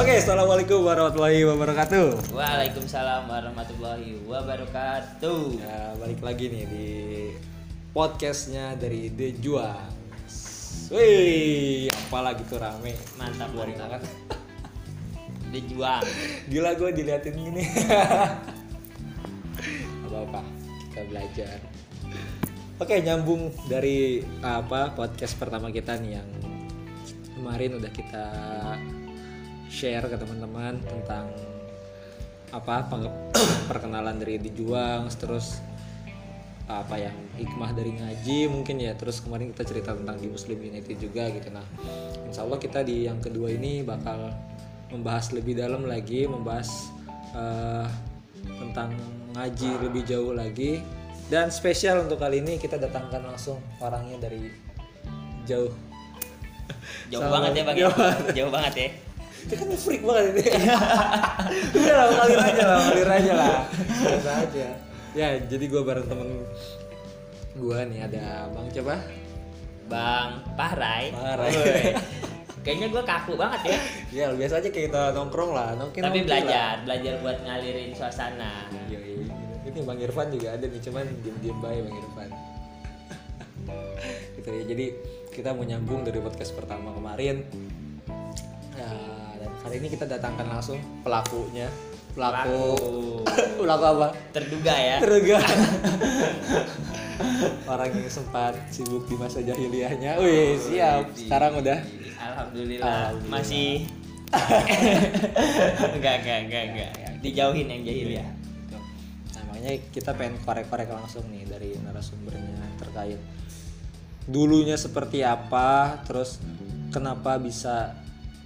Oke, assalamualaikum warahmatullahi wabarakatuh. Waalaikumsalam warahmatullahi wabarakatuh. Ya, balik lagi nih di podcastnya dari The Juang. Wih, apalagi tuh rame. Mantap, Luar mantap. banget. Dijuang. Gila gue diliatin gini. apa-apa, kita belajar. Oke, nyambung dari apa podcast pertama kita nih yang kemarin udah kita share ke teman-teman tentang apa perkenalan dari dijuang terus apa yang hikmah dari ngaji mungkin ya. Terus kemarin kita cerita tentang di Muslim United juga gitu. Nah Insya Allah kita di yang kedua ini bakal membahas lebih dalam lagi membahas eh, tentang ngaji lebih jauh lagi. Dan spesial untuk kali ini kita datangkan langsung orangnya dari jauh. Jauh Sama- banget ya bang. Jauh banget ya. Itu kan freak banget ini udah lah ngalir aja lah ngalir aja lah biasa aja ya jadi gue bareng temen gue nih ada bang coba Bang Pahrai. Pahrai. Woi. Kayaknya gue kaku banget ya. ya biasa aja kayak kita nongkrong lah nongkrong Tapi belajar, belajar buat ngalirin suasana. Yoi. ini bang Irfan juga ada nih cuman diem diem baik bang Irfan gitu ya jadi kita mau nyambung dari podcast pertama kemarin hari ini kita datangkan langsung pelakunya pelaku pelaku apa Terduga ya. terduga orang yang sempat sibuk di masa jahiliyahnya wih siap sekarang udah Alhamdulillah. Alhamdulillah. Masih. enggak, enggak, enggak, enggak. Dijauhin yang jahil ya. nah makanya kita pengen korek-korek langsung nih dari narasumbernya terkait dulunya seperti apa terus kenapa bisa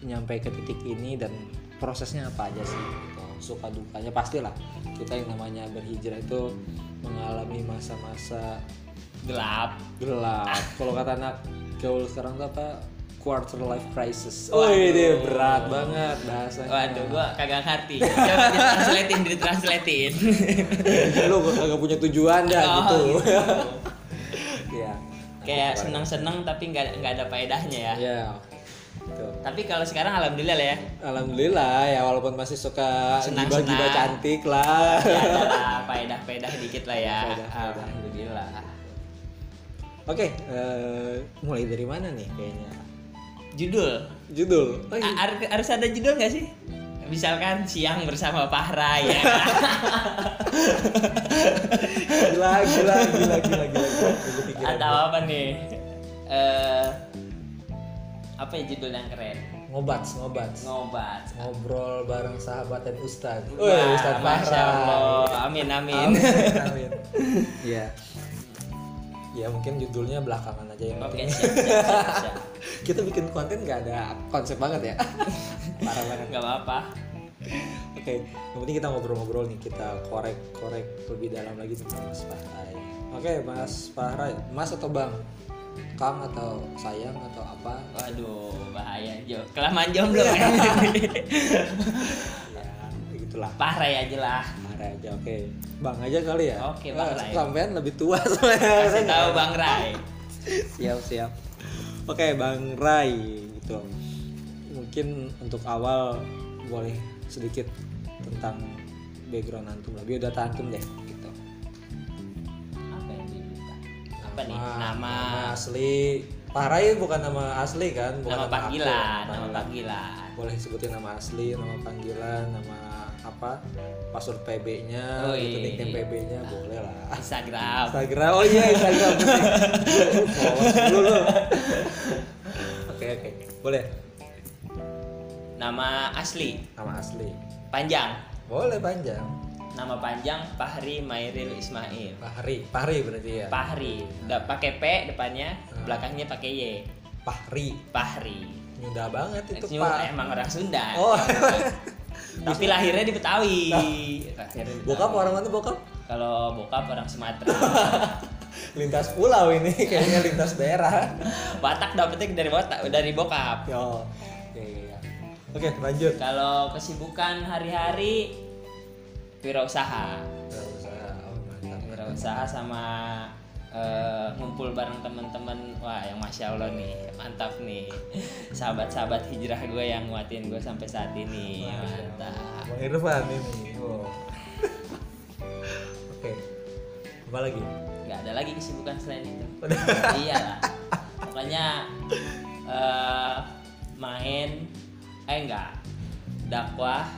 nyampe ke titik ini dan prosesnya apa aja sih gitu. suka dukanya pastilah kita yang namanya berhijrah itu mengalami masa-masa Gelap. gelap. Kalau kata anak gaul sekarang tuh apa? Quarter life crisis. Wih, dia berat banget bahasanya. Waduh, gua kagak ngerti. Coba ditranslatein, ditranslatein. lu kagak punya tujuan dah Oh, gitu. gitu. Iya. Kayak seneng-seneng tapi nggak nggak ada faedahnya ya. Iya. Gitu. Tapi kalau sekarang alhamdulillah lah ya. Alhamdulillah ya walaupun masih suka Senang-senang. giba-giba cantik lah. Ya ada faedah-faedah dikit lah ya. Alhamdulillah. Oke, eh, mulai dari mana nih kayaknya? Judul. Judul. Oh, iya. Harus ada judul nggak sih? Misalkan siang bersama Pahra ya. gila, gila, gila, gila, gila. Pikiran Atau apa nih? Eh apa ya judul yang keren? Ngobat, ngobat. Ngobat. Ngobrol bareng sahabat dan ustad. Wih, Wah, Ustad Masya. Allah. Amin amin. Amin, amin. Iya. Ya mungkin judulnya belakangan aja yang Oke penting. siap siap siap. siap. Kita bikin konten nggak ada konsep banget ya. Parah banget. Nggak apa-apa. Oke, yang penting kita ngobrol-ngobrol nih, kita korek-korek lebih dalam lagi tentang Mas Fahrai. Oke, Mas Fahrai, Mas atau Bang? Kang atau sayang atau apa? Waduh, bahaya Jo. Kelamaan jomblo kan. Ya, begitulah. Pahra aja lah. Fahrai aja, oke. Bang aja kali ya. Oke, Bang Nah, Rai. Sampean lebih tua soalnya. Kasih tahu Bang Rai. siap siap oke bang Rai gitu mungkin untuk awal boleh sedikit tentang background antum lah biodata antum deh Apa nih? Nama nama asli Pak Rai bukan nama asli kan bukan nama panggilan, akun. nama panggilan. boleh sebutin nama asli nama panggilan nama apa password PB-nya Oh, gitu iya. nickname PB-nya boleh lah Instagram. Instagram oh iya Instagram dulu lu. oke oke boleh Nama asli nama asli panjang. boleh panjang Nama panjang Fahri Mairil Ismail. Pahri Pahri berarti ya Fahri. Udah pakai P depannya, belakangnya pakai Y. Pahri Fahri. Nyunda banget itu Itu Pak emang orang Sunda. oh Tapi lahirnya di Betawi. Lahirnya di bokap Betawi. orang mana bokap Kalau bokap orang Sumatera. lintas pulau ini kayaknya lintas daerah Batak dapetnya dari Batak, dari bokap. yo ya ya ya oke lanjut Kalau kesibukan hari-hari wirausaha. Usah oh, mantap. Wirausaha sama eh, ngumpul bareng teman-teman wah yang masya allah nih mantap nih. Sahabat-sahabat hijrah gue yang nguatin gue sampai saat ini. Mantap. Bang Irfan ini. Oke. Apa lagi? nggak ada lagi kesibukan selain itu. Iya. Lah pokoknya eh, main eh enggak dakwah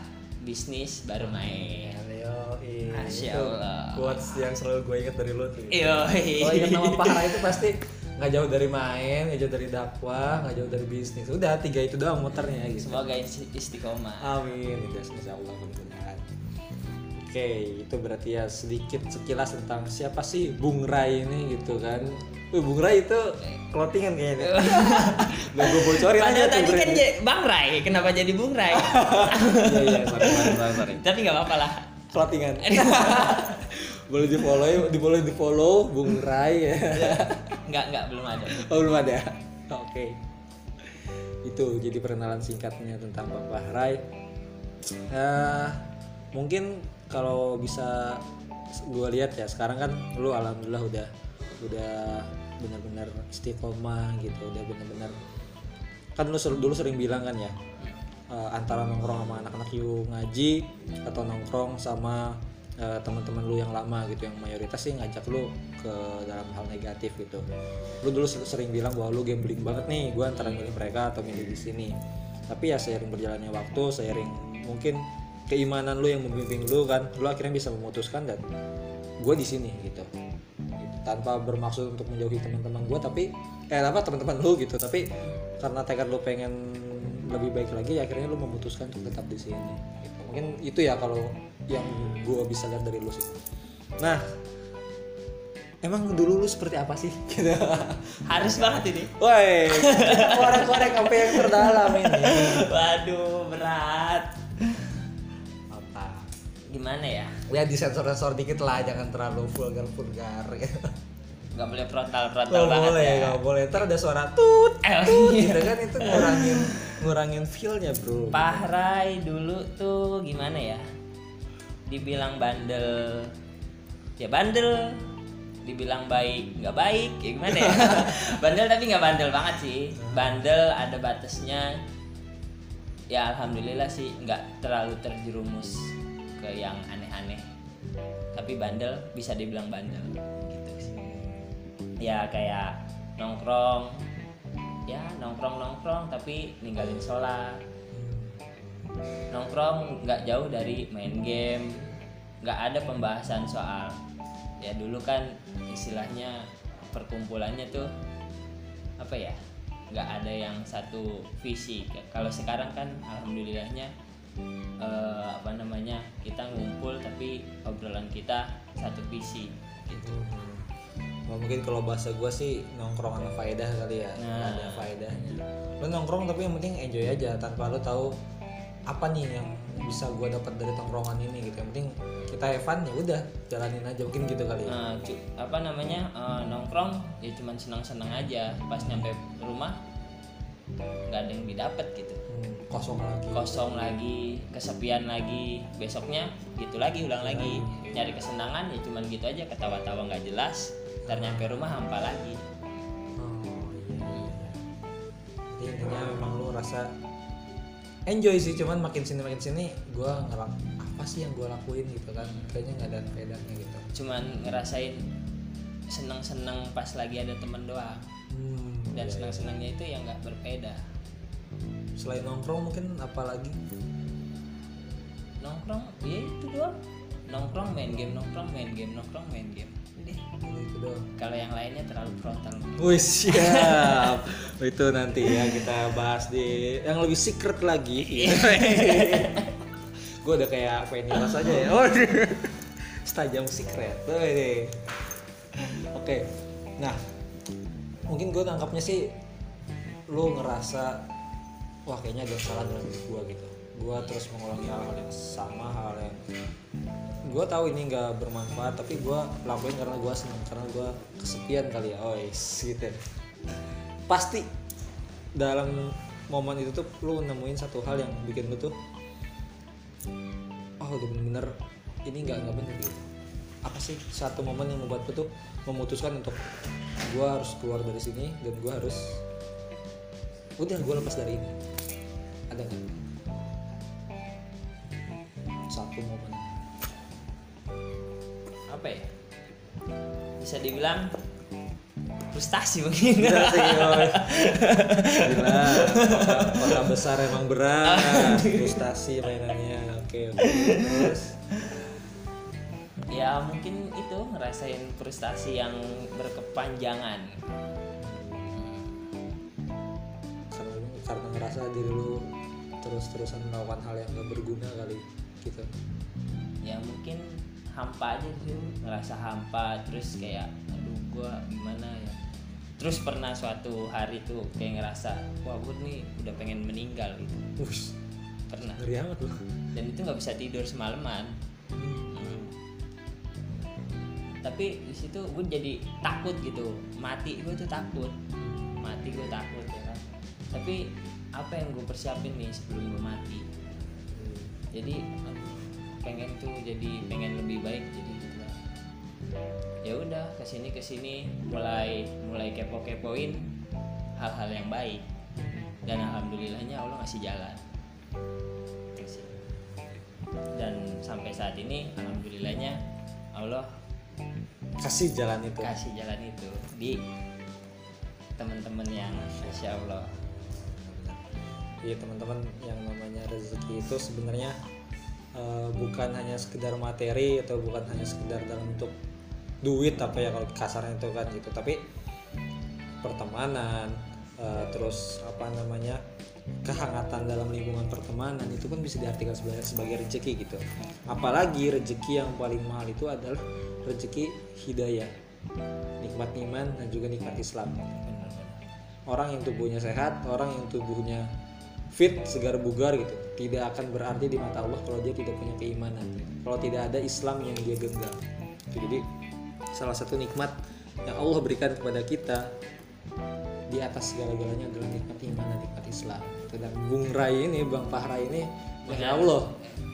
bisnis baru main Yo, Masya Allah. Quotes yang selalu gue ingat dari lo tuh. Iyo, Kalau ingat nama Pahra itu pasti nggak jauh dari main, nggak jauh dari dakwah, nggak jauh dari bisnis. Udah tiga itu doang muternya gitu. semoga isti- istiqomah Amin, itu insya Allah mudah-mudahan. Oke, itu berarti ya sedikit sekilas tentang siapa sih Bung Rai ini gitu kan. Wih, Bung Rai itu clothingan kayaknya. Udah gue bocorin aja Padahal tuh tadi kan Bang Rai, kenapa jadi Bung Rai? Iya, iya, sorry, sorry, sorry, sorry. Tapi nggak apa-apa lah. Clothingan. boleh di follow, di boleh di follow Bung Rai ya. Nggak nggak belum ada. Oh belum ada. Oke. Itu jadi perkenalan singkatnya tentang Bapak Rai. Eh, mungkin kalau bisa gue lihat ya sekarang kan lu alhamdulillah udah udah benar-benar istiqomah gitu udah benar-benar kan lu dulu sering bilang kan ya eh, antara nongkrong sama anak-anak you ngaji atau nongkrong sama eh, teman-teman lu yang lama gitu yang mayoritas sih ngajak lu ke dalam hal negatif gitu. Lu dulu ser- sering bilang bahwa lu gambling banget nih gue antara milih mereka atau milih di sini. Tapi ya seiring berjalannya waktu seiring mungkin keimanan lu yang membimbing lu kan lu akhirnya bisa memutuskan dan gue di sini gitu. Gitu. tanpa bermaksud untuk menjauhi teman-teman gue tapi eh apa teman-teman lu gitu. Tapi karena tekad lu pengen lebih baik lagi ya akhirnya lu memutuskan untuk tetap di sini gitu. mungkin itu ya kalau yang gue bisa lihat dari lu sih nah emang dulu lu seperti apa sih gitu Harus banget ini. woi korek-korek sampai yang terdalam ini Waduh, berat. apa Gimana ya? ya disensor-sensor dikit lah jangan terlalu vulgar-vulgar gitu. Nggak boleh frontal-frontal Gak banget boleh, ya. gak boleh. Ntar ada suara tut, Eh, tut iya. gitu kan itu ngurangin ngurangin feel-nya bro. Pahrai dulu tuh gimana ya? Dibilang bandel, ya bandel. Dibilang baik, nggak baik, ya gimana ya? bandel tapi nggak bandel banget sih. Bandel ada batasnya. Ya alhamdulillah sih nggak terlalu terjerumus ke yang aneh-aneh. Tapi bandel bisa dibilang bandel gitu sih. Ya kayak nongkrong, ya nongkrong nongkrong tapi ninggalin sholat. Nongkrong nggak jauh dari main game. Nggak ada pembahasan soal ya dulu kan istilahnya perkumpulannya tuh apa ya nggak ada yang satu visi. Kalau sekarang kan alhamdulillahnya eh, apa namanya kita ngumpul tapi obrolan kita satu visi gitu Nah, mungkin kalau bahasa gue sih nongkrong sama faedah kali ya, Nah. ada faedahnya. Lo nongkrong tapi yang penting enjoy aja tanpa lo tahu apa nih yang bisa gue dapat dari tongkrongan ini gitu. Yang penting kita have fun ya udah jalanin aja mungkin gitu kali ya. Nah, cu- apa namanya eh, nongkrong ya cuman senang-senang aja pas nyampe rumah nggak ada yang didapat gitu Hmm, kosong lagi. kosong lagi kesepian lagi besoknya gitu lagi ulang lagi nyari kesenangan ya cuman gitu aja ketawa-tawa nggak jelas ntar nyampe rumah hampa lagi Oh iya. iya. Jadi intinya memang lu rasa enjoy sih, cuman makin sini makin sini gue ngelak apa sih yang gue lakuin gitu kan, kayaknya nggak ada faedahnya gitu. cuman ngerasain seneng-seneng pas lagi ada temen doang Hmm, dan iya, senang-senangnya itu yang nggak berbeda iya. Selain nongkrong mungkin apa lagi? nongkrong ya itu doang nongkrong main game nongkrong main game nongkrong main game Udah. Itu doang. kalau yang lainnya terlalu frontal Wih siap. itu nanti ya kita bahas di yang lebih secret lagi. gue udah kayak Venilas aja ya. Oh, setajam secret. Tuh ini. Oke. Nah, mungkin gue tangkapnya sih lu ngerasa wah kayaknya ada salah dalam hidup gue gitu. Gue terus mengulangi hal-hal yang sama, hal yang gue tahu ini nggak bermanfaat tapi gue lakuin karena gue seneng karena gue kesepian kali ya. Oh gitu pasti dalam momen itu tuh lu nemuin satu hal yang bikin lu tuh oh udah bener-bener ini nggak nggak bener. Gitu apa sih satu momen yang membuat tuh memutuskan untuk gue harus keluar dari sini dan gue harus udah gue lepas dari ini. Ada nggak? Satu momen apa ya bisa dibilang frustasi mungkin Gila sih, yoi. Gila, kota, kota besar emang berat, frustasi mainannya. Oke, oke. Terus, ya mungkin itu ngerasain frustasi yang berkepanjangan karena lu karena ngerasa diri lu terus-terusan melakukan hal yang gak berguna kali gitu. ya mungkin hampa aja tuh ngerasa hampa terus kayak aduh gua gimana ya? Terus pernah suatu hari tuh kayak ngerasa wah gue nih udah pengen meninggal gitu. Wush, pernah. Ngeri amat lu. dan itu nggak bisa tidur semalaman. Hmm. tapi di situ gue jadi takut gitu. Mati gue tuh takut. Mati gue takut ya kan. Tapi apa yang gue persiapin nih sebelum gue mati? Jadi pengen tuh jadi pengen lebih baik jadi gitu. Lah ya udah ke sini ke sini mulai mulai kepo kepoin hal-hal yang baik. Dan alhamdulillahnya Allah ngasih jalan. Dan sampai saat ini alhamdulillahnya Allah Kasih jalan itu. kasih jalan itu di teman-teman yang masya Allah. Iya teman-teman yang namanya rezeki itu sebenarnya eh, bukan hanya sekedar materi atau bukan hanya sekedar dalam bentuk duit apa ya kalau kasarnya itu kan gitu. Tapi pertemanan eh, terus apa namanya kehangatan dalam lingkungan pertemanan itu kan bisa diartikan sebagai sebagai rezeki gitu. Apalagi rezeki yang paling mahal itu adalah rezeki hidayah nikmat iman dan juga nikmat Islam. Orang yang tubuhnya sehat, orang yang tubuhnya fit, segar bugar gitu, tidak akan berarti di mata Allah kalau dia tidak punya keimanan, kalau tidak ada Islam yang dia genggam. Gitu. Jadi salah satu nikmat yang Allah berikan kepada kita di atas segala-galanya adalah nikmat iman dan nikmat Islam. Gitu. Dan Bung Rai ini, Bang Pahra ini, masya. Allah,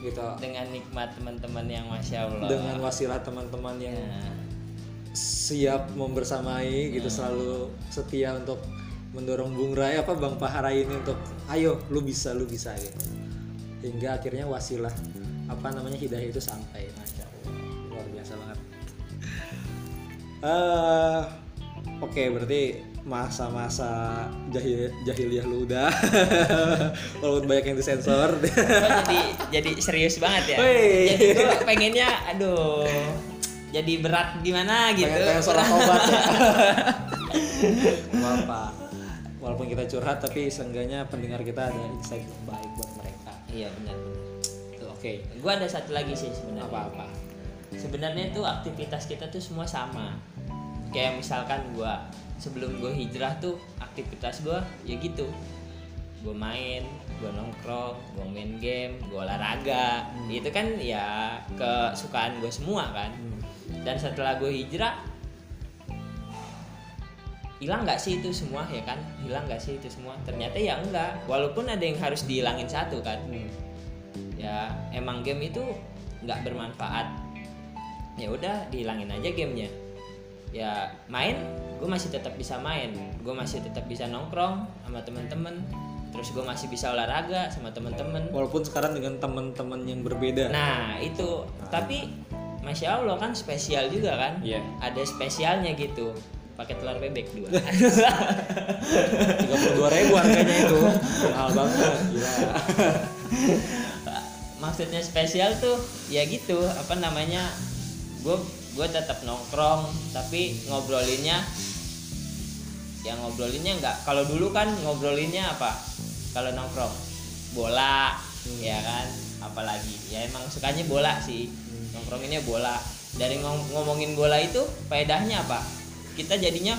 gitu. dengan nikmat teman-teman yang masya Allah Dengan wasilah teman-teman yang Ya. siap membersamai gitu selalu setia untuk mendorong Bung Rai apa Bang Pahara ini untuk ayo lu bisa lu bisa gitu. Hingga akhirnya wasilah apa namanya hidayah itu sampai. Masya Allah luar biasa banget. Eh oke berarti masa-masa jahil jahiliyah lu udah. Walaupun banyak yang disensor. Jadi jadi serius banget ya. Wih. jadi gue pengennya aduh jadi berat gimana gitu. Pengen, pengen obat ya. Apa walaupun kita curhat tapi seenggaknya pendengar kita ada insight yang baik buat mereka. Iya benar oke. Gue ada satu lagi sih sebenarnya. Apa-apa sebenarnya tuh aktivitas kita tuh semua sama. Kayak misalkan gue sebelum gue hijrah tuh aktivitas gue ya gitu. Gue main gue nongkrong gue main game gue olahraga. Itu kan ya kesukaan gue semua kan. Dan setelah gue hijrah hilang nggak sih itu semua ya kan? Hilang nggak sih itu semua? Ternyata ya enggak. Walaupun ada yang harus dihilangin satu kan. Ya emang game itu nggak bermanfaat. Ya udah dihilangin aja gamenya. Ya main gue masih tetap bisa main. Gue masih tetap bisa nongkrong sama temen-temen. Terus gue masih bisa olahraga sama temen-temen. Walaupun sekarang dengan teman-teman yang berbeda. Nah itu. Tapi masya allah kan spesial juga kan? Iya. ada spesialnya gitu pakai telur bebek dua. Tiga puluh dua ribu harganya itu. Mahal banget gila. Maksudnya spesial tuh ya gitu. Apa namanya gue gue tetap nongkrong tapi ngobrolinnya yang ngobrolinnya nggak kalau dulu kan ngobrolinnya apa? Kalau nongkrong bola ya kan? Apalagi ya emang sukanya bola sih. Nongkronginnya bola. Dari ngom- ngomongin bola itu faedahnya apa kita jadinya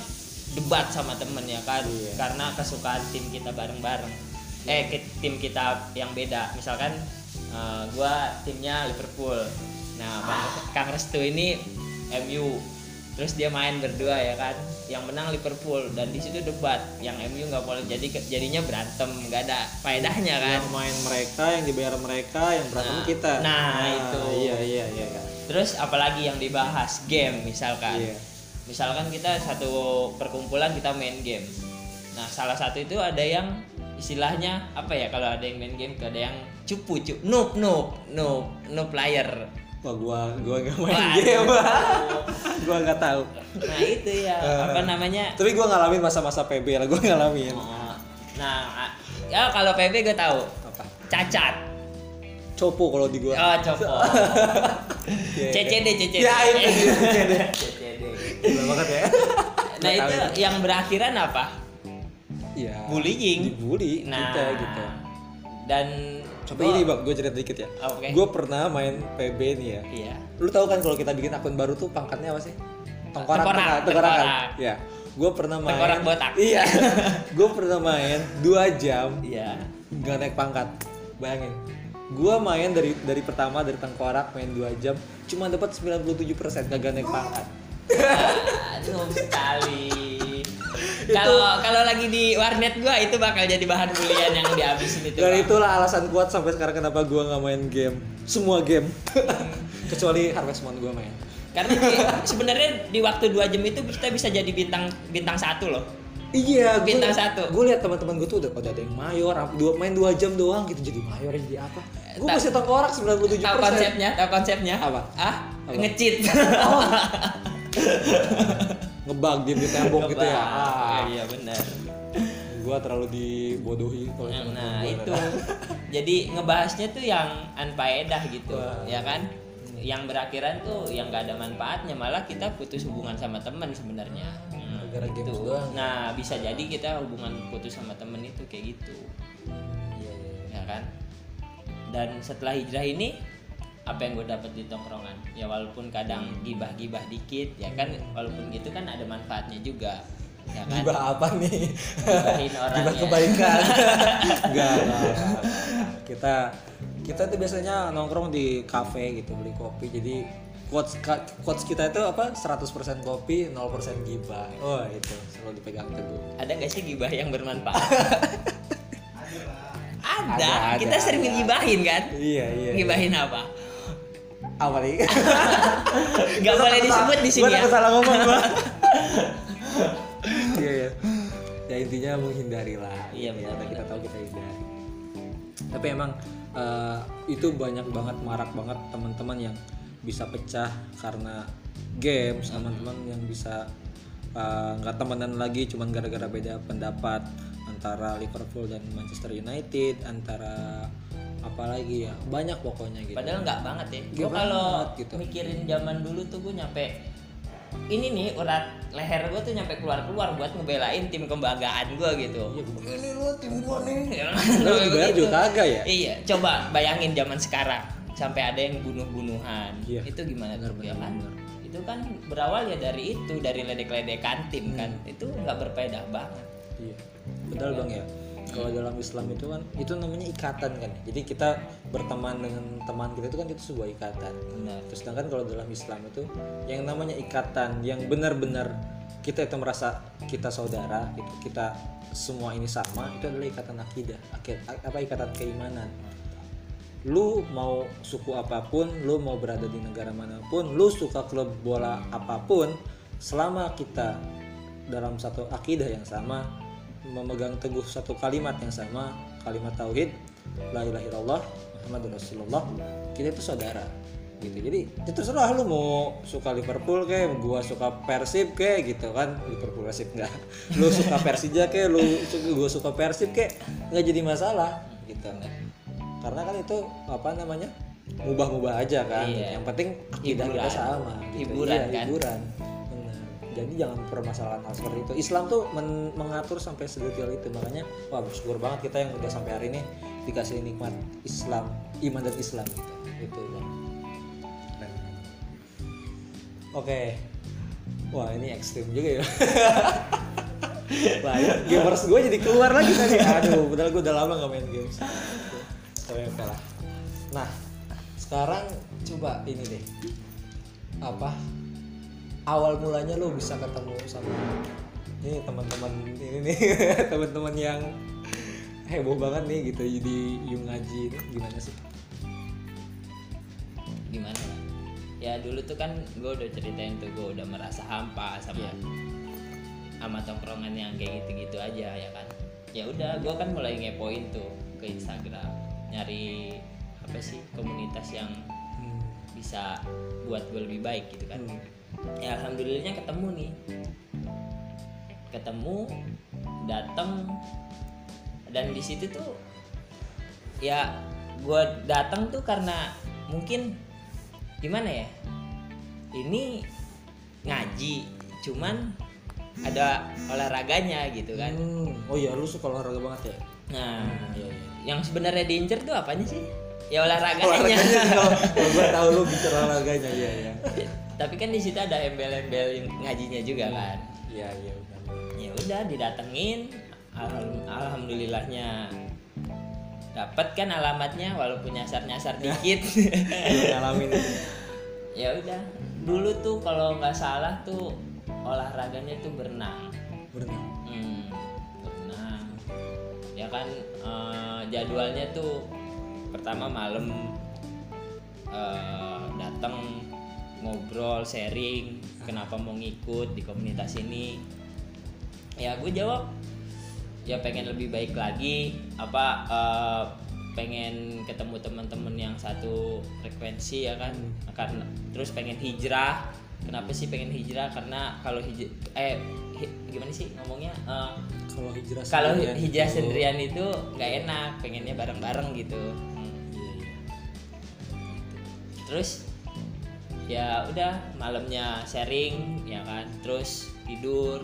debat sama temen ya kan? Iya. karena kesukaan tim kita bareng-bareng. Eh ke- tim kita yang beda. Misalkan eh, gua timnya Liverpool. Nah Bang- Kang Restu ini MU terus dia main berdua ya kan? Yang menang Liverpool. Dan di situ debat. Yang MU nggak boleh. Jadi jadinya berantem. Nggak ada faedahnya kan? Yang main mereka yang dibayar mereka yang berantem Nah, kita. Nah, itu. iya iya iya iya. terus apalagi yang dibahas? Game misalkan. Iya. Misalkan kita satu perkumpulan kita main game nah salah satu itu ada yang istilahnya apa ya kalau ada yang main game ada yang cupu cup noob noob noob noob player Wah gua gua gak main Waduh. game. gua nggak tahu. nah itu ya apa namanya Tapi gua ngalamin masa-masa PB lah, gua ngalamin. Oh, nah ya kalau PB gue tahu Apa? cacat Copo kalau di gua. oh copo Iya, iya. CCD CCD Ya, itu CCD. Banget ya. nah itu yang berakhiran apa Iya. bullying Dibully nah kita gitu. dan Coba ini bang, gue cerita dikit ya. Oke. Gue pernah main PB nih ya. iya Lu tahu kan kalau kita bikin akun baru tuh pangkatnya apa sih? Tengkorak, Tengkorak, tengkorak, tengkorak kan? tengkorak. Ya. Gue pernah main. Tengkorak botak. Iya. gue pernah main 2 jam iya nggak naik pangkat. Bayangin. Gue main dari dari pertama dari tengkorak main 2 jam cuma dapat 97% kagak naik pangkat. Aduh sekali kalau kalau lagi di warnet gua itu bakal jadi bahan bulian yang dihabisin itu Dan itulah alasan kuat sampai sekarang kenapa gue nggak main game. Semua game. Kecuali Harvest Moon gue main. karena di- sebenarnya di waktu dua jam itu kita bisa jadi bintang bintang satu loh Iya, gua- Bintang satu. Gue lihat teman-teman gue tuh udah, udah ada yang mayor, dua, main dua jam doang gitu jadi mayor jadi apa? Gue masih tengkorak 97 tahu konsepnya tahu konsepnya Apa? ah Apa? ngecit Ngebug di, di tembok gitu ya. Ah, iya benar gue terlalu dibodohi kalau nah gua. itu jadi ngebahasnya tuh yang anfaedah gitu Wah. ya kan yang berakhiran tuh yang gak ada manfaatnya malah kita putus hubungan sama teman sebenarnya Hmm, Gara-gara games gitu. doang. nah bisa jadi kita hubungan putus sama temen itu kayak gitu Iya, iya, iya. ya kan dan setelah hijrah ini apa yang gue dapat di tongkrongan ya walaupun kadang gibah-gibah dikit ya kan walaupun gitu kan ada manfaatnya juga ya kan Gibah apa nih? Gibahin orang Gibah ya. kebaikan. Enggak. Kita kita tuh biasanya nongkrong di kafe gitu beli kopi. Jadi quotes quotes kita itu apa 100% kopi 0% gibah. Oh, itu selalu dipegang teguh. ada nggak sih gibah yang bermanfaat ada, Ada, ada, kita sering ada. ngibahin kan Iya, iya. ngibahin apa Apa nih? nggak boleh disebut di sini Gua ya takut salah ngomong gua. Iya, iya. Ya intinya menghindari lah. Iya, Gitu ya. benar, kita tahu kita hindari. Tapi emang eh, itu banyak banget marak banget teman-teman yang bisa pecah karena games, teman-teman yang bisa eh, nggak temenan lagi cuman gara-gara beda pendapat antara Liverpool dan Manchester United, antara apa lagi ya banyak pokoknya gitu. padahal nggak banget ya. Gue kalau gitu. mikirin zaman dulu tuh gue nyampe ini nih urat leher gue tuh nyampe keluar keluar buat ngebelain tim kebanggaan gue gitu. Iya, gua- ini lu tim gue nih. Lu dibayar juga kagak ya? iya coba bayangin zaman sekarang sampai ada yang bunuh-bunuhan. Iya. itu gimana tuh ya kan? itu kan berawal ya dari itu dari ledek-ledekan tim kan. Hmm. itu nggak berfaedah banget. Iya. Padahal bang ya, kalau dalam Islam itu kan itu namanya ikatan kan. Jadi kita berteman dengan teman kita itu kan itu sebuah ikatan. benar Terus sedangkan kalau dalam Islam itu yang namanya ikatan yang benar-benar kita itu merasa kita saudara, gitu. kita semua ini sama, itu adalah ikatan akidah, Akid- apa ikatan keimanan. Lu mau suku apa pun, lu mau berada di negara mana pun, lu suka klub bola apa pun, selama kita dalam satu akidah yang sama, memegang teguh satu kalimat yang sama, kalimat tauhid, la ilaha illallah, Muhammadur Rasulullah, kita itu saudara. Gitu. Jadi itu terserah lu mau suka Liverpool kayak gua suka Persib kayak gitu kan Liverpool Persib enggak lu suka Persija kayak lu suka gua suka Persib kayak nggak jadi masalah gitu karena kan itu apa namanya mubah-mubah aja kan Iya. yang penting akidah kita sama gitu. Hiburan Iya, kan? hiburan. Jadi jangan permasalahan hal seperti itu Islam tuh men- mengatur sampai sedetail itu makanya wah bersyukur banget kita yang udah sampai hari ini dikasih nikmat Islam iman dan Islam gitu itu. Keren. oke wah ini ekstrim juga ya Wah, ya, gamers gue jadi keluar lagi tadi. Aduh, padahal gue udah lama gak main games. Tapi lah. Nah, sekarang coba ini deh. Apa? Awal mulanya lo bisa ketemu sama ini teman-teman ini nih teman-teman yang heboh banget nih gitu di Yung Ngaji ini gimana sih? gimana ya? dulu tuh kan gue udah ceritain tuh gue udah merasa hampa sama Iya. sama tongkrongan yang kayak gitu-gitu aja ya kan ya udah gue kan mulai ngepoin tuh ke Instagram nyari apa sih komunitas yang Hmm. bisa buat gue lebih baik gitu kan Hmm. Ya alhamdulillahnya ketemu nih ketemu datang dan di situ tuh ya gue datang tuh karena mungkin gimana ya ini ngaji cuman ada olahraganya gitu kan Hmm. Oh iya, lu suka olahraga banget ya? nah Iya, iya. yang sebenarnya diincer tuh apanya sih ya olahraganya Olahraganya kalau gua tahu lu bicara olahraganya ya ya. tapi kan di situ ada embel-embel ngajinya juga kan? Iya, iya ya udah didatengin. Alham- alhamdulillahnya dapat kan alamatnya walaupun nyasar-nyasar dikit. Lu ngalamin. Ya udah. Dulu tuh kalau nggak salah tuh olahraganya tuh berenang. Berenang. hmm, berenang. Ya kan eh, jadwalnya tuh pertama malam eh, datang ngobrol sharing kenapa mau ngikut di komunitas ini. Ya gue jawab ya pengen lebih baik lagi. Apa eh, pengen ketemu teman-teman yang satu frekuensi ya kan? Karena terus pengen hijrah. Kenapa sih pengen hijrah? Karena kalau hijrah eh hi- gimana sih ngomongnya? Eh, Kalau hijrah kalau sendirian hijrah itu- sendirian itu nggak enak pengennya bareng-bareng gitu. Hmm. Iya, iya. terus ya udah malamnya sharing ya kan terus tidur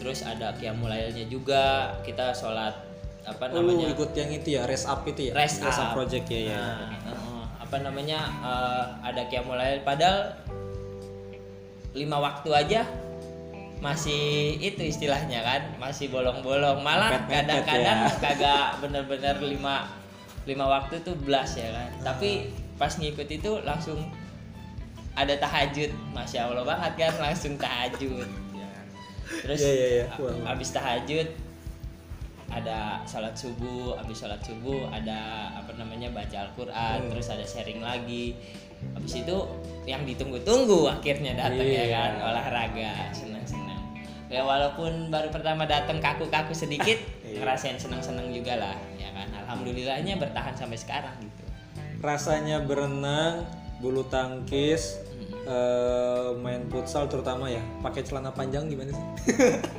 terus ada qiyamulailnya juga kita sholat apa Oh, namanya ikut yang itu ya, rest up itu ya? rest up up project ya ya. Nah, heeh. apa namanya eh, ada qiyamulail padahal lima waktu aja masih itu istilahnya kan masih bolong-bolong malah kadang-kadang ya. kagak bener-bener lima lima waktu tuh belas ya kan tapi pas ngikut itu langsung ada tahajud masya allah banget kan langsung tahajud ya. terus Iya, iya, iya. a- Wah, wah. abis tahajud ada sholat subuh habis sholat subuh ada apa namanya baca Al-Quran Hmm. terus ada sharing lagi habis itu yang ditunggu-tunggu akhirnya datang ya Iya. kan olahraga senang-senang ya walaupun baru pertama datang kaku-kaku sedikit Iya. ngerasain senang-senang juga lah ya kan alhamdulillahnya bertahan sampai sekarang gitu Rasanya berenang, bulu tangkis, eh, main futsal terutama ya, pakai celana panjang gimana sih?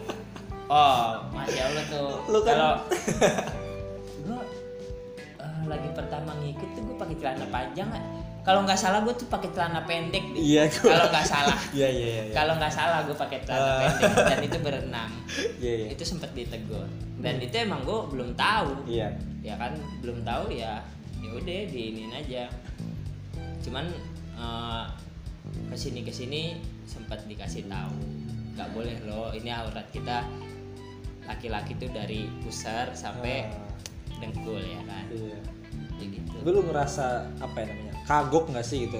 oh masya allah tuh Lu kan- kalau gue eh, lagi pertama ngikut tuh gue pakai celana panjang kalau nggak salah gue tuh pakai celana pendek deh. Iya, kalau nggak salah Iya iya iya. kalau nggak salah gue pakai celana Ah. pendek dan itu berenang Iya iya. itu sempat ditegur dan itu emang gue belum tahu Iya. ya kan belum tahu ya ya udah diinin aja cuman eh, ke sini ke sini sempat dikasih tahu nggak boleh loh ini aurat kita laki-laki tuh dari pusar sampai Ah, dengkul ya kan Iya. ya gitu lu ngerasa apa ya namanya? Kagok nggak sih gitu?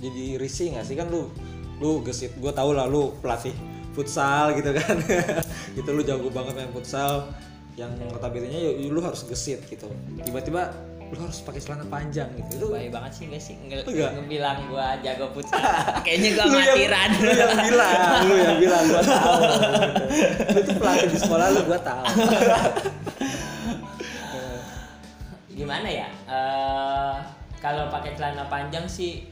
Jadi risih nggak sih kan lu lu gesit. Gue tau lah lu pelatih futsal gitu kan. gitu lu jago banget main futsal yang notabene ya lu harus gesit gitu. Tiba-tiba lu harus pakai celana panjang gitu. Itu baik banget sih gak sih Nge Enggak. ngebilang gua jago futsal kayaknya gua amatiran lu yang bilang, lu yang bilang gua tahu. Gitu. Lu tuh pelatih di sekolah lu gua tahu. gimana ya Eh, kalau pakai celana panjang sih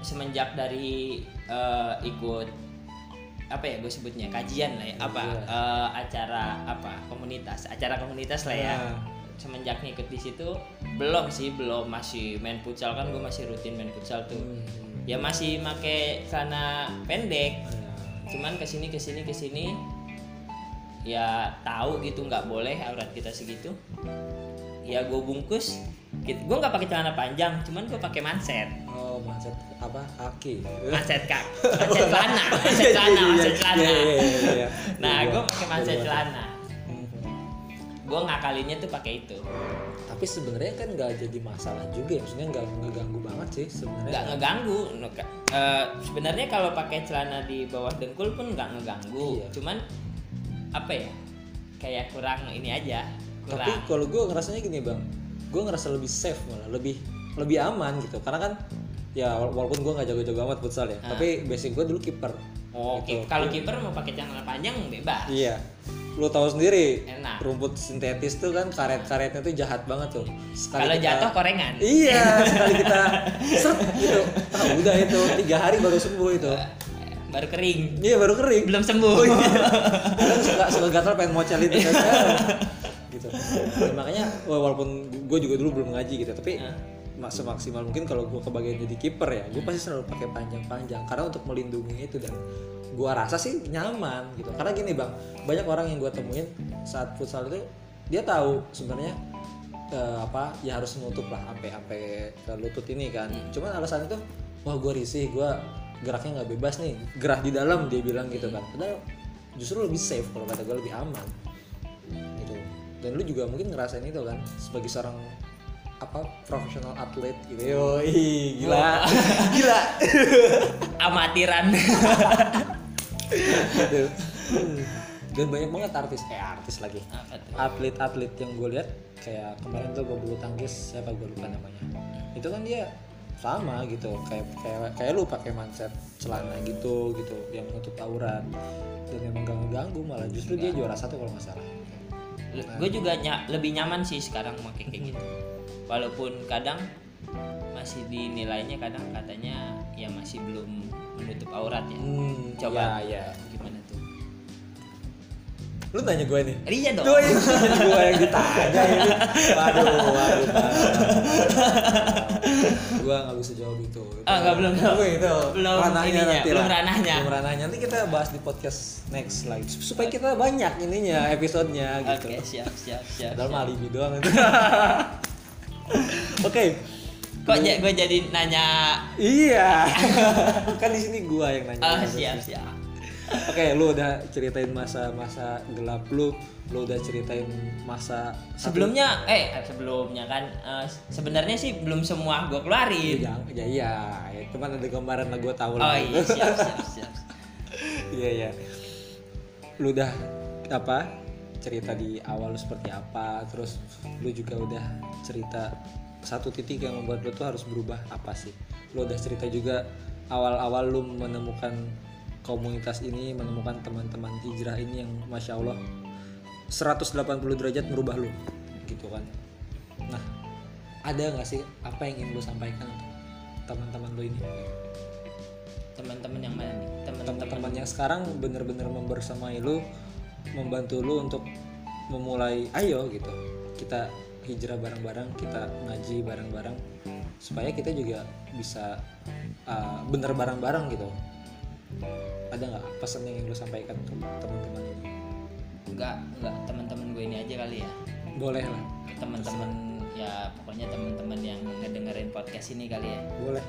semenjak dari eh, ikut apa ya gue sebutnya kajian lah ya apa eh, acara apa komunitas acara komunitas lah ya Nah. Semenjak ngikut di situ belum sih belum masih main futsal kan gue masih rutin main futsal tuh Hmm. ya masih make celana pendek cuman ke sini ke sini ke sini ya tahu gitu nggak boleh aurat kita segitu ya gue bungkus gue nggak pakai celana panjang cuman gue pakai manset Oh, macet apa? Kaki. manset kak manset celana manset celana manset celana Iya, iya, iya, iya. nah Iya, gue pakai manset iya. celana. Gue ngakalinnya tuh pakai itu Tapi sebenarnya kan nggak jadi masalah juga ya, maksudnya nggak ngeganggu banget sih sebenarnya. nggak ngeganggu eh, sebenarnya kalau pakai celana di bawah dengkul pun nggak ngeganggu Iya. cuman apa ya kayak kurang ini aja kurang Tapi kalau gue ngerasanya gini bang, gue ngerasa lebih safe malah, lebih lebih aman gitu. Karena kan ya wala- walaupun gue nggak jago-jago amat futsal ya, Ah. tapi basic gue dulu kiper. oh, gitu. oke kalau kiper mau pakai celana panjang bebas Iya. Lu tahu sendiri, Enak. rumput sintetis tuh kan karet-karetnya tuh jahat banget tuh. Sekali kalau kita- jatuh korengan Iya, sekali kita seret gitu. Ah, udah itu tiga hari baru sembuh itu. baru kering Iya baru kering. belum sembuh Kadang suka suka gatal pengen mocel itu kan. gitu. Dan makanya walaupun gue juga dulu belum ngaji gitu, tapi mak- semaksimal mungkin kalau gue kebagian jadi kiper ya, gue pasti selalu pakai panjang-panjang karena untuk melindungi itu dan gue rasa sih nyaman gitu. Karena gini bang, banyak orang yang gue temuin saat futsal itu dia tahu sebenarnya eh, apa ya harus nutup lah sampai sampai ke lutut ini kan. Cuman alasan itu wah gue risih, gue geraknya nggak bebas nih, gerak di dalam dia bilang gitu kan. Padahal justru lebih safe kalau kata gue lebih aman gitu. Dan lu juga mungkin ngerasain itu kan sebagai seorang apa profesional atlet gitu. Yoi, gila. gila. amatiran. Hmm. Dan banyak banget artis kayak artis lagi. apa tuh atlet-atlet yang gue lihat kayak kemarin tuh gue bulu tangkis siapa gue lupa namanya. Itu kan dia sama gitu kayak kayak kayak lu pakai manset celana gitu gitu yang menutup aurat dan memang gak ngeganggu malah justru dia juara satu kalau nggak salah. Gue juga nya- lebih nyaman sih sekarang pakai kayak gitu. Walaupun kadang masih dinilainya kadang katanya ya masih belum menutup aurat ya hmm, Coba. ya, ya. gimana tuh lu tanya gue nih iya dong Gue gue yang ditanya ini. Waduh, waduh. gue nggak bisa jawab itu. Itu- Ah, nggak, belum, belum. Itu, itu Belum ranahnya ininya, nanti belum ranahnya. Belum ranahnya. Nanti kita bahas di podcast next lagi supaya kita banyak ininya episodenya gitu. oke siap siap siap, siap. mah alibi doang itu. Oke. Kok gue jadi nanya Iya. kan di sini gua yang nanya. ah siap siap Oke, lu udah ceritain masa-masa gelap lu, lu udah ceritain masa sebelumnya eh sebelumnya kan eh, sebenarnya sih belum semua gue keluarin Ya, ya iya, ya, cuman ada gambaran lah gue tahu oh lah. iya siap siap siap Iya iya. Lu udah apa? Cerita di awal lu seperti apa, terus lu juga udah cerita satu titik yang membuat lu tuh harus berubah apa sih? Lu udah cerita juga awal-awal lu menemukan komunitas ini, menemukan teman-teman hijrah ini yang masya Allah 180 derajat merubah lu, gitu kan? Nah, ada nggak sih apa yang ingin lu sampaikan untuk teman-teman lu ini? teman-teman yang mana nih teman-teman yang sekarang bener-bener membersamai lu membantu lu untuk memulai ayo gitu kita hijrah bareng-bareng kita ngaji bareng-bareng supaya kita juga bisa uh, bener bareng-bareng gitu. Ada nggak pesan yang ingin lu sampaikan untuk teman-teman? Ini enggak enggak teman-teman gue ini aja kali ya. Boleh lah. Teman-teman ya pokoknya teman-teman yang ngedengerin podcast ini kali ya. Boleh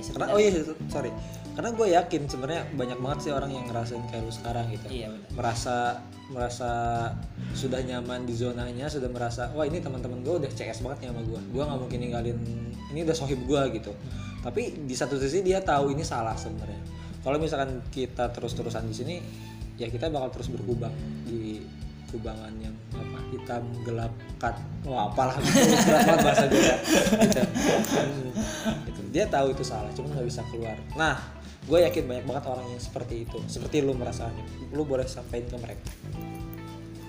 ya sebenarnya. oh iya sorry. Karena gue yakin sebenarnya banyak banget sih orang yang ngerasain kayak lu sekarang gitu. Iya benar. Merasa merasa sudah nyaman di zonanya sudah merasa wah ini teman-teman gue udah CS banget nih sama gue gue nggak mungkin ninggalin ini udah sohib gue gitu. Tapi di satu sisi dia tahu ini salah sebenarnya. Kalau misalkan kita terus-terusan di sini ya kita bakal terus berkubang di kubangan yang apa hitam gelap kat wah apalah gitu banget bahasa gue ya. gitu. Hmm, gitu. dia tahu itu salah cuma nggak bisa keluar. Nah gue yakin banyak banget orang yang seperti itu seperti lu merasakannya. Lu boleh sampaikan ke mereka.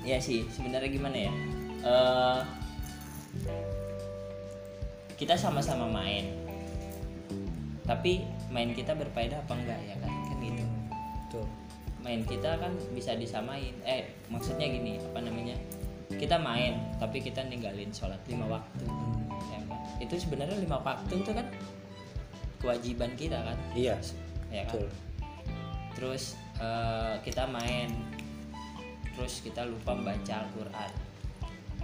Ya sih sebenarnya gimana ya? Eh, kita sama-sama main. Tapi main kita berfaedah apa enggak ya kan? Kan gitu. Tuh main kita kan bisa disamain. Eh maksudnya gini apa namanya kita main tapi kita ninggalin sholat lima waktu. Ya kan? itu sebenarnya lima waktu itu kan kewajiban kita kan? Iya ya kan? betul. Terus eh, kita main. Terus kita lupa membaca Al-Quran.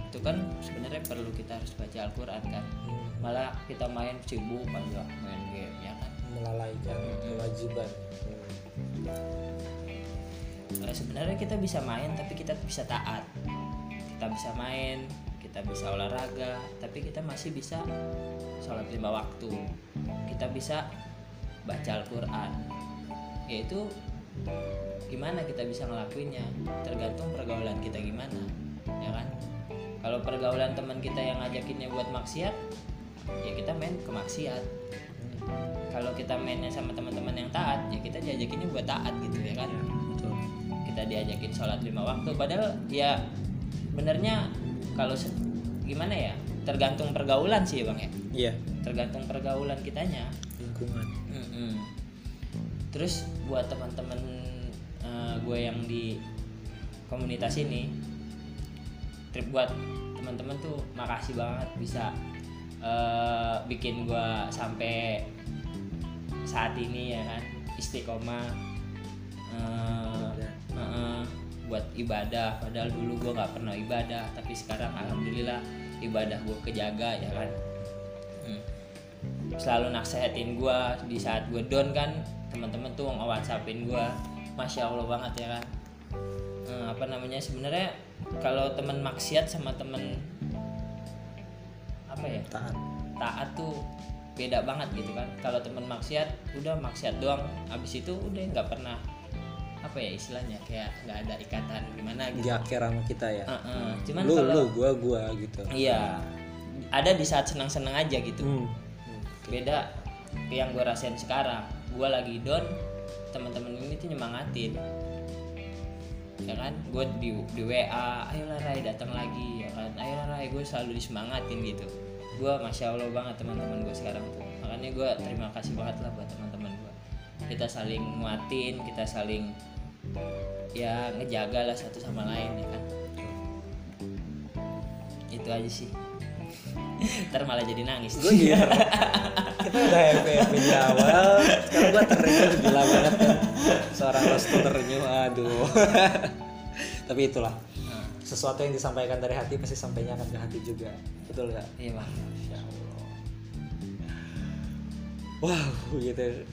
Itu kan sebenarnya perlu kita harus baca Al-Quran kan? Hmm, malah kita main sibuk aja main game ya kan? Melalaikan kewajiban. Eh, sebenarnya kita bisa main tapi kita bisa taat kita bisa main kita bisa olahraga tapi kita masih bisa sholat lima waktu. Kita bisa baca Al-Quran. Yaitu gimana kita bisa ngelakuinnya? Tergantung pergaulan kita gimana ya kan? Kalau pergaulan teman kita yang ngajakinnya buat maksiat ya kita main ke maksiat. Kalau kita mainnya sama teman-teman yang taat ya kita diajakinnya buat taat gitu ya kan? Betul. Kita diajakin sholat lima waktu padahal ya benernya kalau se- gimana ya? Tergantung pergaulan sih bang ya. Iya. Tergantung pergaulan kitanya. Lingkungan. Mm-mm. terus buat teman-teman eh, gue yang di komunitas ini trip buat teman-teman tuh makasih banget bisa eh, bikin gue sampai saat ini ya kan istiqomah eh, Heeh, buat ibadah. Padahal dulu gue nggak pernah ibadah tapi sekarang alhamdulillah ibadah gue kejaga ya kan? Hmm. selalu nasehatin gue di saat gue down kan. Teman-teman tuh nge whatsappin gue masya allah banget ya kan? Eh, apa namanya? Sebenarnya kalau teman maksiat sama temen apa ya? Taat. Taat tuh beda banget gitu kan. Kalau temen maksiat udah maksiat doang. Abis itu udah nggak pernah apa ya istilahnya kayak nggak ada ikatan gimana gitu. Jaker sama kita ya? Heeh. cuman lu kalau lu gua gua gitu. Iya. Ada di saat senang-senang aja gitu. Hmm. beda ke yang gue rasain sekarang. Gue lagi down teman-teman ini tuh nyemangatin. Ya kan? Gue di, di WA ayolah Rai datang lagi. Ya kan? Ayolah Rai gue selalu disemangatin gitu. Gue masya Allah banget teman-teman gue sekarang tuh. Makanya gue terima kasih banget lah buat teman-teman gue kita saling nguatin kita saling ya ngejaga lah satu sama lain ya kan? Itu aja sih. Ntar malah jadi nangis. Gue gitu kita udah happy happy di awal. Sekarang gue terenyuh gila banget kan? Seorang restu terenyuh aduh. Tapi itulah. Nah, sesuatu yang disampaikan dari hati pasti sampainya akan ke hati juga. Betul nggak? Iya bang wow gitu.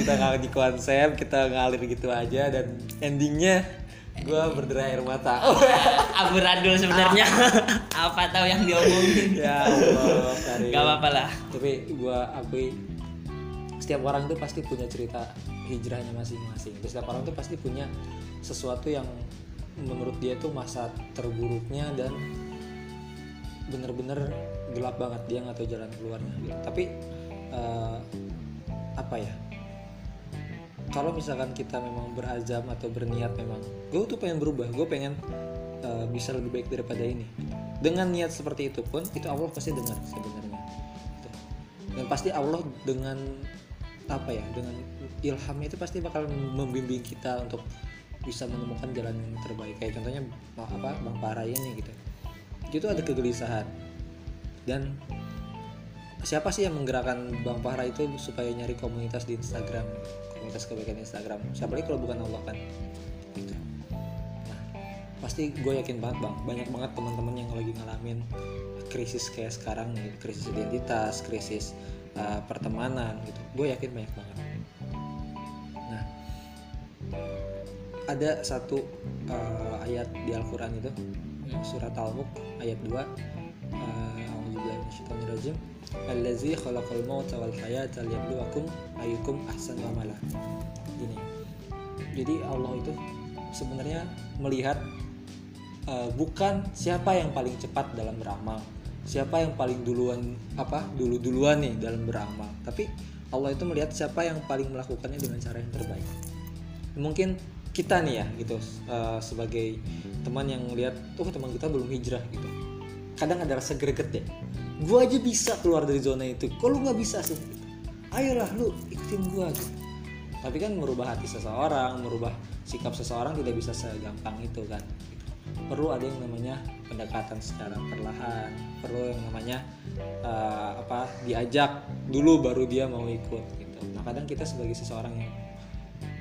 Kita nggak di konsep kita ngalir gitu aja dan endingnya gue berderai air mata. Amburadul sebenarnya. Apa tahu yang diomongin? Ya Allah Karim. gak apa-apa lah. Tapi gue akui setiap orang tuh pasti punya cerita hijrahnya masing-masing. Setiap orang tuh pasti punya sesuatu yang menurut dia tuh masa terburuknya dan bener-bener gelap banget dia nggak tahu jalan keluarnya. Gitu tapi eh, apa ya? Kalau misalkan kita memang berazam atau berniat memang gue tuh pengen berubah. Gue pengen eh, bisa lebih baik daripada ini. Dengan niat seperti itu pun itu Allah pasti dengar sebenarnya. Gitu. dan pasti Allah dengan apa ya dengan ilhamnya itu pasti bakal membimbing kita untuk bisa menemukan jalan yang terbaik. Kayak contohnya apa bang Parai ini gitu. Itu ada kegelisahan dan siapa sih yang menggerakkan Bang Fahra itu supaya nyari komunitas di Instagram? Komunitas kebaikan Instagram. Siapa lagi kalau bukan Allah kan? Gitu. Nah pasti gue yakin banget bang. Banyak banget teman-teman yang lagi ngalamin krisis kayak sekarang nih krisis identitas krisis uh, pertemanan gitu. Gue yakin banyak banget. Nah ada satu uh, ayat di Al-Quran itu surat Al-Mulk ayat 2 A'udzubillahi minasyaitonirrajim Allazi khalaqal mauta wal hayata liyabluwakum ayyukum ahsanu. Jadi Allah itu sebenarnya melihat uh, bukan siapa yang paling cepat dalam beramal, siapa yang paling duluan apa dulu-duluan nih dalam beramal, tapi Allah itu melihat siapa yang paling melakukannya dengan cara yang terbaik. Mungkin kita nih ya gitu uh, sebagai teman yang melihat tuh teman kita belum hijrah gitu. Kadang ada rasa greget deh gue aja bisa keluar dari zona itu. Kok lu nggak bisa sih? Ayolah lu ikutin gue gitu. Tapi kan merubah hati seseorang merubah sikap seseorang tidak bisa segampang itu kan. Perlu ada yang namanya pendekatan secara perlahan. Perlu yang namanya uh, apa diajak dulu baru dia mau ikut gitu. Nah kadang kita sebagai seseorang yang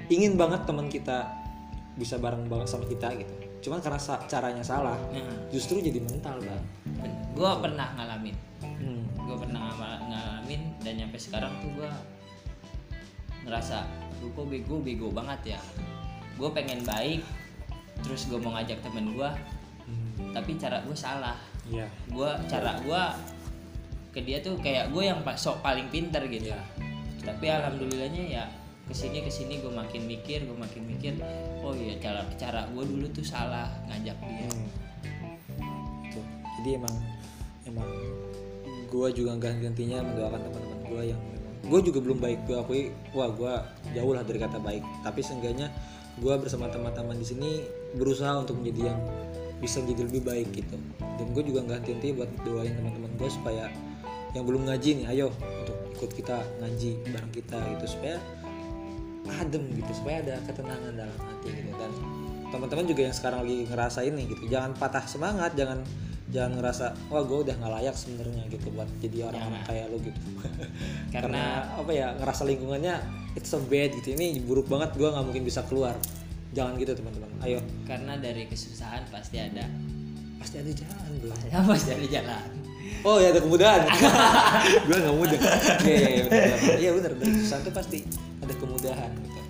ingin banget teman kita bisa bareng banget sama kita gitu. Cuman karena sa- caranya salah Nah, justru jadi mental bang gue pernah ngalamin hmm. gue pernah ngala- ngalamin dan nyampe sekarang tuh gue ngerasa "Aduh, kok bego bego banget ya gue pengen baik terus gue mau ngajak temen gue Hmm. tapi cara gue salah Iya. gue cara gue ke dia tuh kayak gue yang sok paling pinter gitu Iya. tapi alhamdulillahnya ya ke sini ke sini gue makin mikir gue makin mikir oh iya cara cara gue dulu tuh salah ngajak dia Hmm. Gitu. jadi emang emang gue juga nggak henti-hentinya mendoakan teman-teman gue yang gue juga belum baik. Gue akui wah gue jauh lah dari kata baik. Tapi seenggaknya gue bersama teman-teman di sini berusaha untuk menjadi yang bisa jadi lebih baik gitu. Dan gue juga nggak henti-henti buat doain teman-teman gue supaya yang belum ngaji nih ayo untuk ikut kita ngaji bareng kita gitu. Supaya adem gitu supaya ada ketenangan dalam hati gitu. Dan teman-teman juga yang sekarang lagi ngerasain nih gitu jangan patah semangat jangan jangan ngerasa wah gue udah nggak layak sebenarnya gitu buat jadi orang-orang kayak lo gitu. Karena apa ya ngerasa lingkungannya it's so bad gitu. Ini buruk banget gue nggak mungkin bisa keluar. Jangan gitu teman-teman. Ayo. Karena dari kesusahan pasti ada. Pasti ada jalan bro. Ya pasti ada jalan. Oh ya ada kemudahan. Gue nggak mudah iya iya iya benar iya benar dari kesusahan tuh pasti ada kemudahan gitu.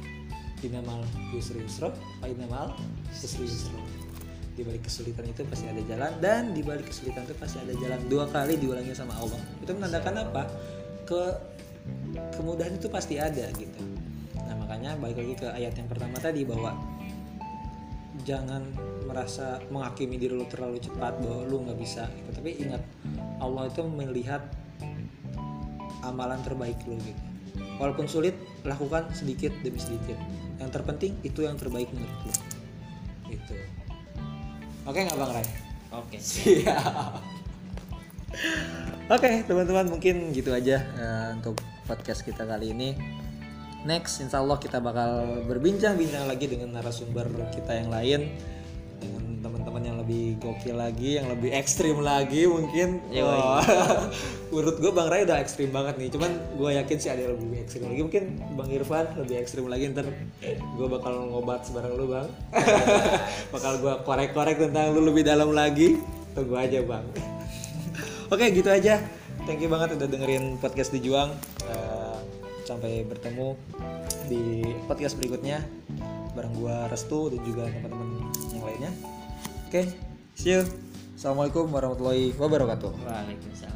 Inamal yusri yusro. Fa inamal yusri yusro di balik kesulitan itu pasti ada jalan dan di balik kesulitan itu pasti ada jalan dua kali diulangi sama Allah. Itu menandakan apa? Ke kemudahan itu pasti ada gitu. Nah makanya balik lagi ke ayat yang pertama tadi bahwa jangan merasa menghakimi diri lu terlalu cepat bahwa lu nggak bisa gitu. tapi ingat Allah itu melihat amalan terbaik lu gitu. Walaupun sulit lakukan sedikit demi sedikit. Yang terpenting itu yang terbaik menurut lu gitu oke nggak bang Ray? Oke siap. Oke teman-teman mungkin gitu aja eh, untuk podcast kita kali ini. Next insya Allah kita bakal berbincang-bincang lagi dengan narasumber kita yang lain lebih gokil lagi yang lebih ekstrim lagi mungkin. Wah, menurut gue Bang Ray udah ekstrim banget nih cuman gue yakin sih ada yang lebih ekstrim lagi. Mungkin Bang Irfan lebih ekstrim lagi ntar gue bakal ngobat sebarang lu Bang. Bakal gue korek-korek tentang lu lebih dalam lagi. Tunggu aja Bang. Oke gitu aja. Thank you banget udah dengerin podcast dijuang. Eh, sampai bertemu di podcast berikutnya. Bareng gua Restu dan juga teman-teman yang lainnya oke see you. Assalamualaikum warahmatullahi wabarakatuh. Waalaikumsalam